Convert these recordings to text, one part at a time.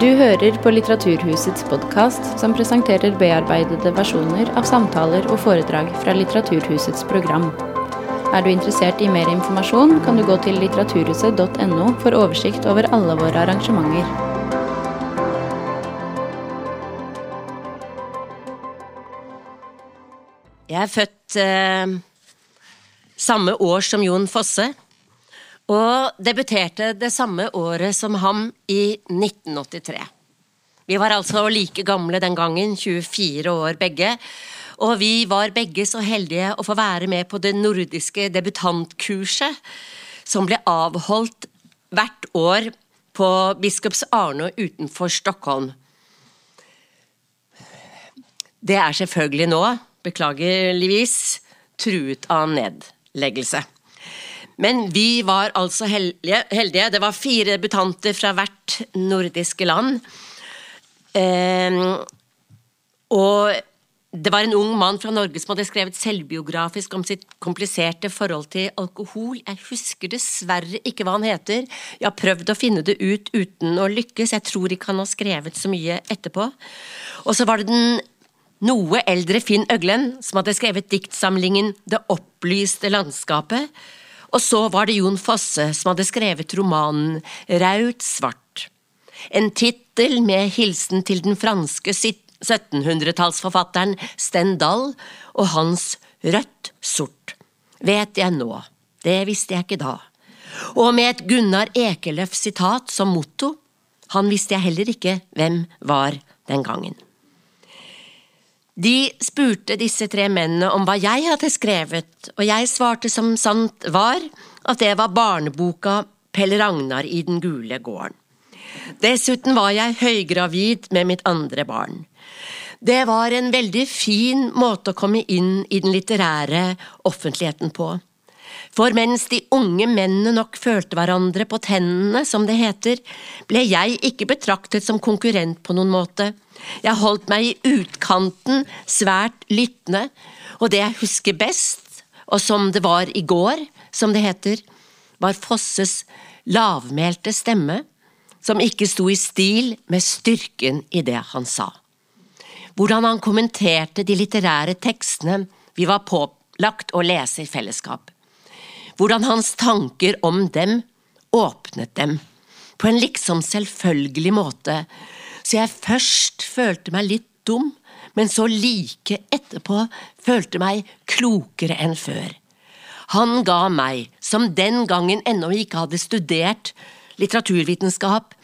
Du hører på Litteraturhusets podkast, som presenterer bearbeidede versjoner av samtaler og foredrag fra Litteraturhusets program. Er du interessert i mer informasjon, kan du gå til litteraturhuset.no for oversikt over alle våre arrangementer. Jeg er født eh, samme år som Jon Fosse, og debuterte det samme året som ham i 1983. Vi var altså like gamle den gangen, 24 år begge, og vi var begge så heldige å få være med på det nordiske debutantkurset, som ble avholdt hvert år på Biskops Arno utenfor Stockholm. Det er selvfølgelig nå, beklageligvis, truet av nedleggelse. Men vi var altså heldige. Det var fire debutanter fra hvert nordiske land. Eh, og det var en ung mann fra Norge som hadde skrevet selvbiografisk om sitt kompliserte forhold til alkohol. Jeg husker dessverre ikke hva han heter. Jeg har prøvd å finne det ut uten å lykkes. Jeg tror ikke han har skrevet så mye etterpå. Og så var det den noe eldre Finn Øglen som hadde skrevet diktsamlingen Det opplyste landskapet. Og så var det Jon Fosse som hadde skrevet romanen Raut svart. En tittel med hilsen til den franske 1700-tallsforfatteren Stendal og hans Rødt sort. Vet jeg nå, det visste jeg ikke da. Og med et Gunnar Ekeløf-sitat som motto, han visste jeg heller ikke hvem var den gangen. De spurte disse tre mennene om hva jeg hadde skrevet, og jeg svarte som sant var, at det var barneboka Pelle Ragnar i den gule gården. Dessuten var jeg høygravid med mitt andre barn. Det var en veldig fin måte å komme inn i den litterære offentligheten på. For mens de unge mennene nok følte hverandre på tennene, som det heter, ble jeg ikke betraktet som konkurrent på noen måte. Jeg holdt meg i utkanten, svært lyttende, og det jeg husker best, og som det var i går, som det heter, var Fosses lavmælte stemme, som ikke sto i stil med styrken i det han sa. Hvordan han kommenterte de litterære tekstene vi var pålagt å lese i fellesskap. Hvordan hans tanker om dem åpnet dem, på en liksom selvfølgelig måte, så jeg først følte meg litt dum, men så like etterpå følte meg klokere enn før. Han ga meg, som den gangen ennå ikke hadde studert litteraturvitenskap,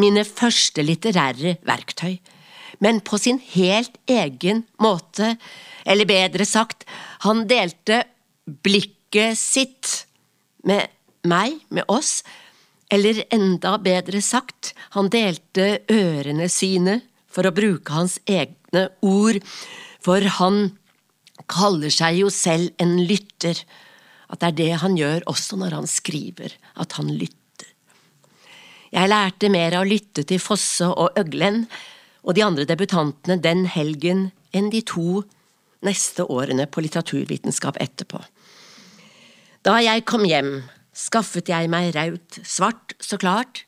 mine første litterære verktøy, men på sin helt egen måte, eller bedre sagt, han delte blikket sitt med meg, med oss, eller enda bedre sagt, han delte ørene sine, for å bruke hans egne ord, for han kaller seg jo selv en lytter, at det er det han gjør også når han skriver, at han lytter. Jeg lærte mer av å lytte til Fosse og Øglen og de andre debutantene den helgen enn de to neste årene på litteraturvitenskap etterpå. Da jeg kom hjem, skaffet jeg meg raut, svart, så klart,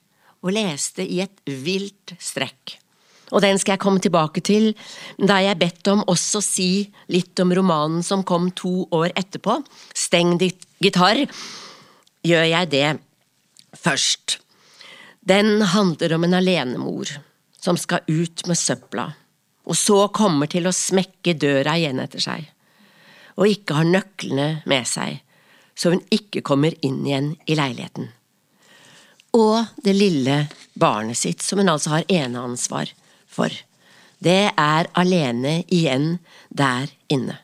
og leste i et vilt strekk. Og den skal jeg komme tilbake til, da jeg bedt om også å si litt om romanen som kom to år etterpå, Steng ditt gitar, gjør jeg det først. Den handler om en alenemor som skal ut med søpla, og så kommer til å smekke døra igjen etter seg, og ikke har nøklene med seg så hun ikke kommer inn igjen i leiligheten. Og det lille barnet sitt, som hun altså har eneansvar for. Det er alene igjen der inne.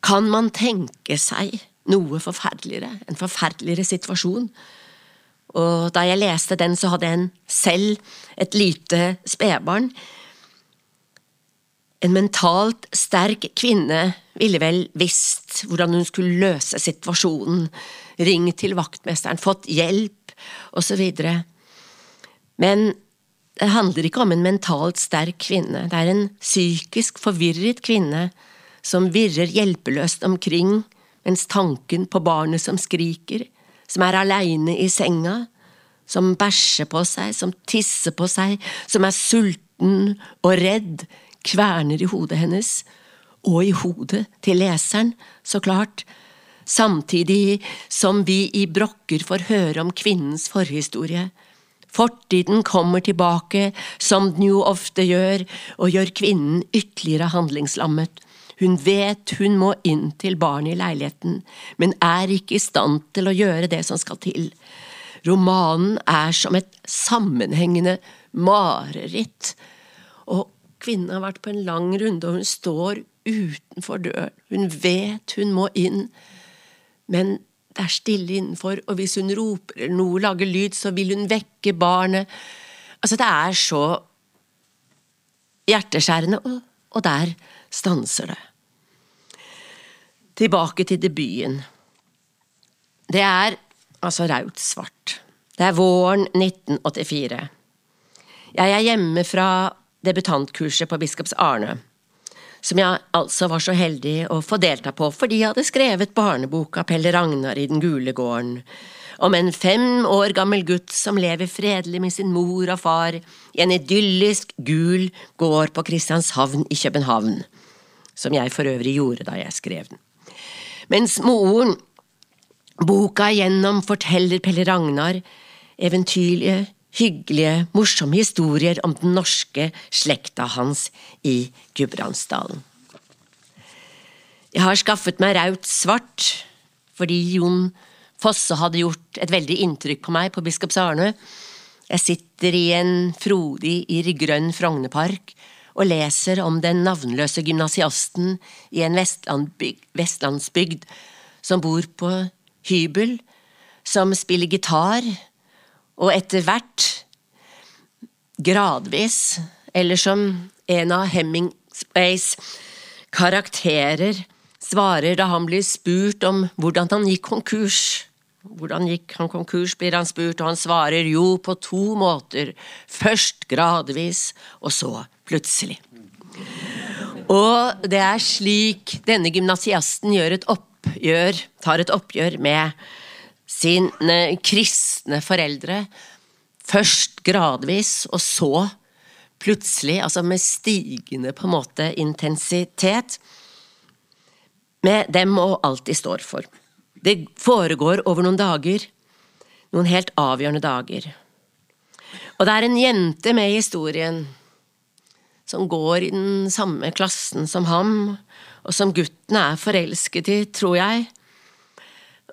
Kan man tenke seg noe forferdeligere, en forferdeligere situasjon? Og da jeg leste den, så hadde en selv et lite spedbarn en mentalt sterk kvinne ville vel visst hvordan hun skulle løse situasjonen, ringt til vaktmesteren, fått hjelp, osv. Men det handler ikke om en mentalt sterk kvinne, det er en psykisk forvirret kvinne som virrer hjelpeløst omkring mens tanken på barnet som skriker, som er aleine i senga, som bæsjer på seg, som tisser på seg, som er sulten og redd, kverner i hodet hennes, og i hodet til leseren, så klart, samtidig som vi i brokker får høre om kvinnens forhistorie. Fortiden kommer tilbake, som den jo ofte gjør, og gjør kvinnen ytterligere handlingslammet. Hun vet hun må inn til barnet i leiligheten, men er ikke i stand til å gjøre det som skal til. Romanen er som et sammenhengende mareritt, og kvinnen har vært på en lang runde, og hun står utenfor døren. Hun vet hun må inn, men det er stille innenfor, og hvis hun roper eller noe lager lyd, så vil hun vekke barnet. Altså, det er så hjerteskjærende, og, og der stanser det. Tilbake til debuten. Det er altså raut svart. Det er våren 1984. Jeg er hjemme fra debutantkurset på Biskops Arne, som jeg altså var så heldig å få delta på fordi jeg hadde skrevet barneboka Pelle Ragnar i Den gule gården, om en fem år gammel gutt som lever fredelig med sin mor og far i en idyllisk gul gård på Kristianshavn i København, som jeg for øvrig gjorde da jeg skrev den. Mens moren boka igjennom forteller Pelle Ragnar eventyrlige, hyggelige, morsomme historier om den norske slekta hans i Gudbrandsdalen. Jeg har skaffet meg raut svart fordi Jon Fosse hadde gjort et veldig inntrykk på meg på Biskops Arne. Jeg sitter i en frodig, irrgrønn Frognerpark og leser om den navnløse gymnasiasten i en vestlandsbygd som bor på hybel, som spiller gitar, og etter hvert, gradvis, eller som en av Hemingways karakterer svarer da han blir spurt om hvordan han gikk konkurs. Hvordan gikk han konkurs, blir han spurt, og han svarer jo på to måter, først gradvis, og så plutselig. Og det er slik denne gymnasiasten tar et oppgjør med sine kristne foreldre. Først gradvis, og så plutselig, altså med stigende på en måte intensitet. Med dem og alt de står for. Det foregår over noen dager, noen helt avgjørende dager. Og det er en jente med i historien som går i den samme klassen som ham, og som gutten er forelsket i, tror jeg.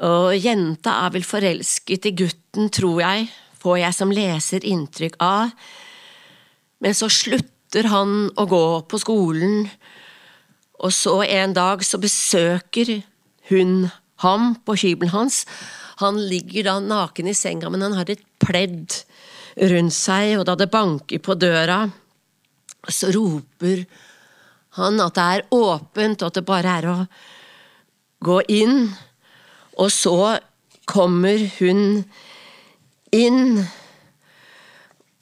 Og jenta er vel forelsket i gutten, tror jeg, får jeg som leser inntrykk av, men så slutter han å gå på skolen, og så en dag så besøker hun ham på hybelen hans. Han ligger da naken i senga, men han har et pledd rundt seg, og da det banker på døra, så roper han at det er åpent, og at det bare er å gå inn. Og så kommer hun inn,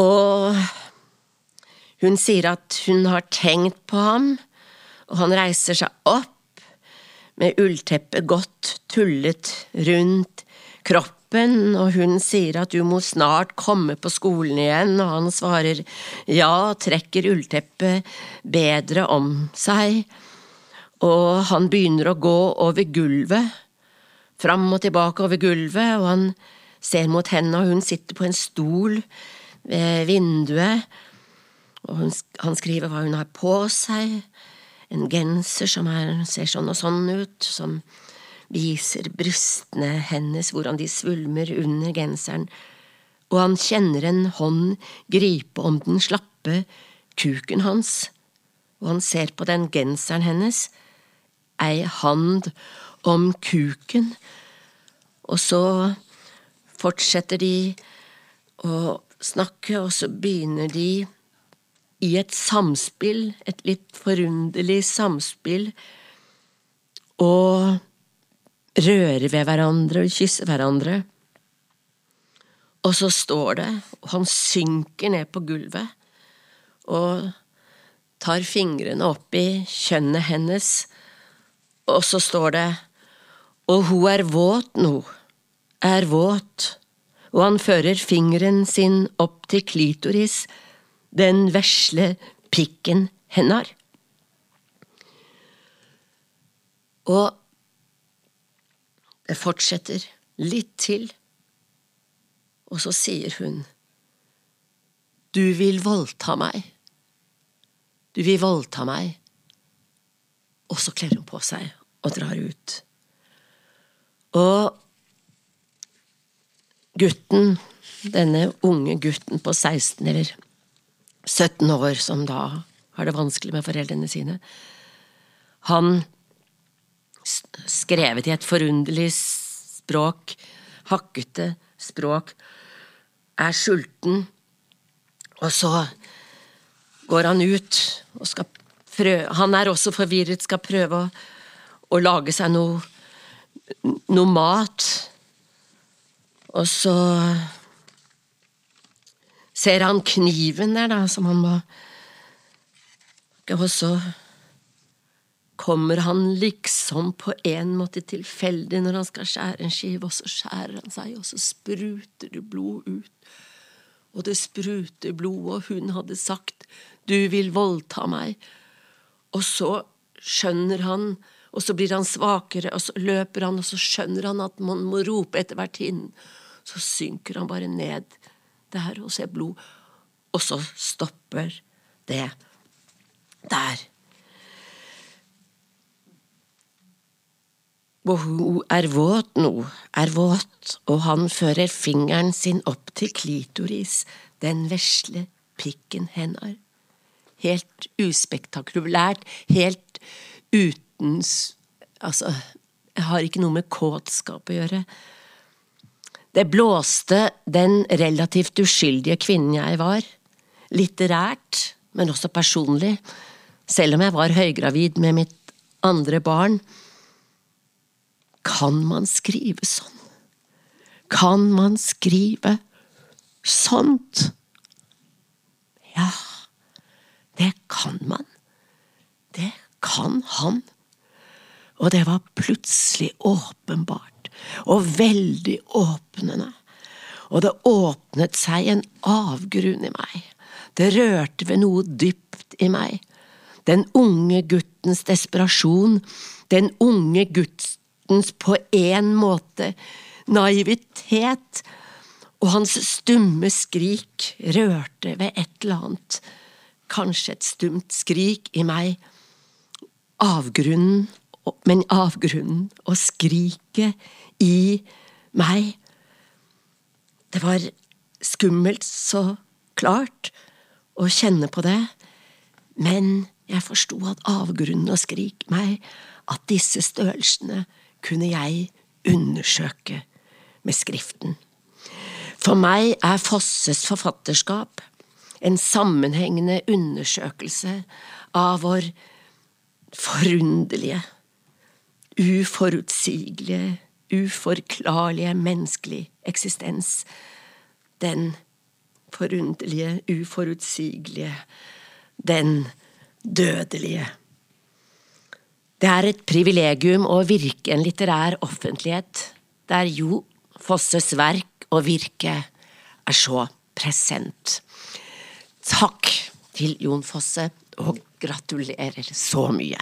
og hun sier at hun har tenkt på ham, og han reiser seg opp med ullteppet godt tullet rundt kroppen og hun sier at du må snart komme på skolen igjen, og han svarer ja, trekker ullteppet bedre om seg, og han begynner å gå over gulvet, fram og tilbake over gulvet, og han ser mot henne, og hun sitter på en stol ved vinduet, og hun, han skriver hva hun har på seg, en genser som er, ser sånn og sånn ut, som viser brystene hennes hvordan de svulmer under genseren, og han kjenner en hånd gripe om den slappe kuken hans, og han ser på den genseren hennes, ei hand om kuken, og så fortsetter de å snakke, og så begynner de i et samspill, et litt forunderlig samspill, og røre ved hverandre og kysse hverandre. Og så står det, og han synker ned på gulvet og tar fingrene opp i kjønnet hennes, og så står det Og hun er våt nå, er våt, og han fører fingeren sin opp til klitoris, den vesle pikken hennar. Og det fortsetter litt til, og så sier hun, Du vil voldta meg. Du vil voldta meg. Og så kler hun på seg og drar ut. Og gutten, denne unge gutten på 16 eller 17 år, som da har det vanskelig med foreldrene sine, han skrevet i et forunderlig språk, hakkete språk, er sulten, og så går han ut og skal prøve Han er også forvirret, skal prøve å, å lage seg noe, noe mat, og så ser han kniven der, da, som han må Og så kommer han liksom på en måte tilfeldig når han skal skjære en skive, og så skjærer han seg, og så spruter det blod ut. Og det spruter blod, og hun hadde sagt du vil voldta meg. Og så skjønner han, og så blir han svakere, og så løper han, og så skjønner han at man må rope etter vertinnen. Så synker han bare ned der og ser blod, og så stopper det der. og hun er våt nå, er våt, og han fører fingeren sin opp til klitoris, den vesle pikken hennar. Helt uspektakulært, helt uten Altså, jeg har ikke noe med kåtskap å gjøre. Det blåste den relativt uskyldige kvinnen jeg var, litterært, men også personlig, selv om jeg var høygravid med mitt andre barn kan man skrive sånn? Kan man skrive sånt? Ja, det kan man. Det kan han. Og det var plutselig åpenbart, og veldig åpnende. Og det åpnet seg en avgrunn i meg. Det rørte ved noe dypt i meg. Den unge guttens desperasjon, den unge guttens på en måte naivitet, og hans stumme skrik rørte ved et eller annet, kanskje et stumt skrik i meg, avgrunnen, men avgrunnen og skriket i meg. Det var skummelt så klart å kjenne på det, men jeg forsto at avgrunnen og skrik meg, at disse størrelsene kunne jeg undersøke med Skriften. For meg er Fosses forfatterskap en sammenhengende undersøkelse av vår forunderlige, uforutsigelige, uforklarlige menneskelig eksistens. Den forunderlige, uforutsigelige, den dødelige. Det er et privilegium å virke en litterær offentlighet der Jo Fosses verk og virke er så present. Takk til Jon Fosse, og gratulerer så mye.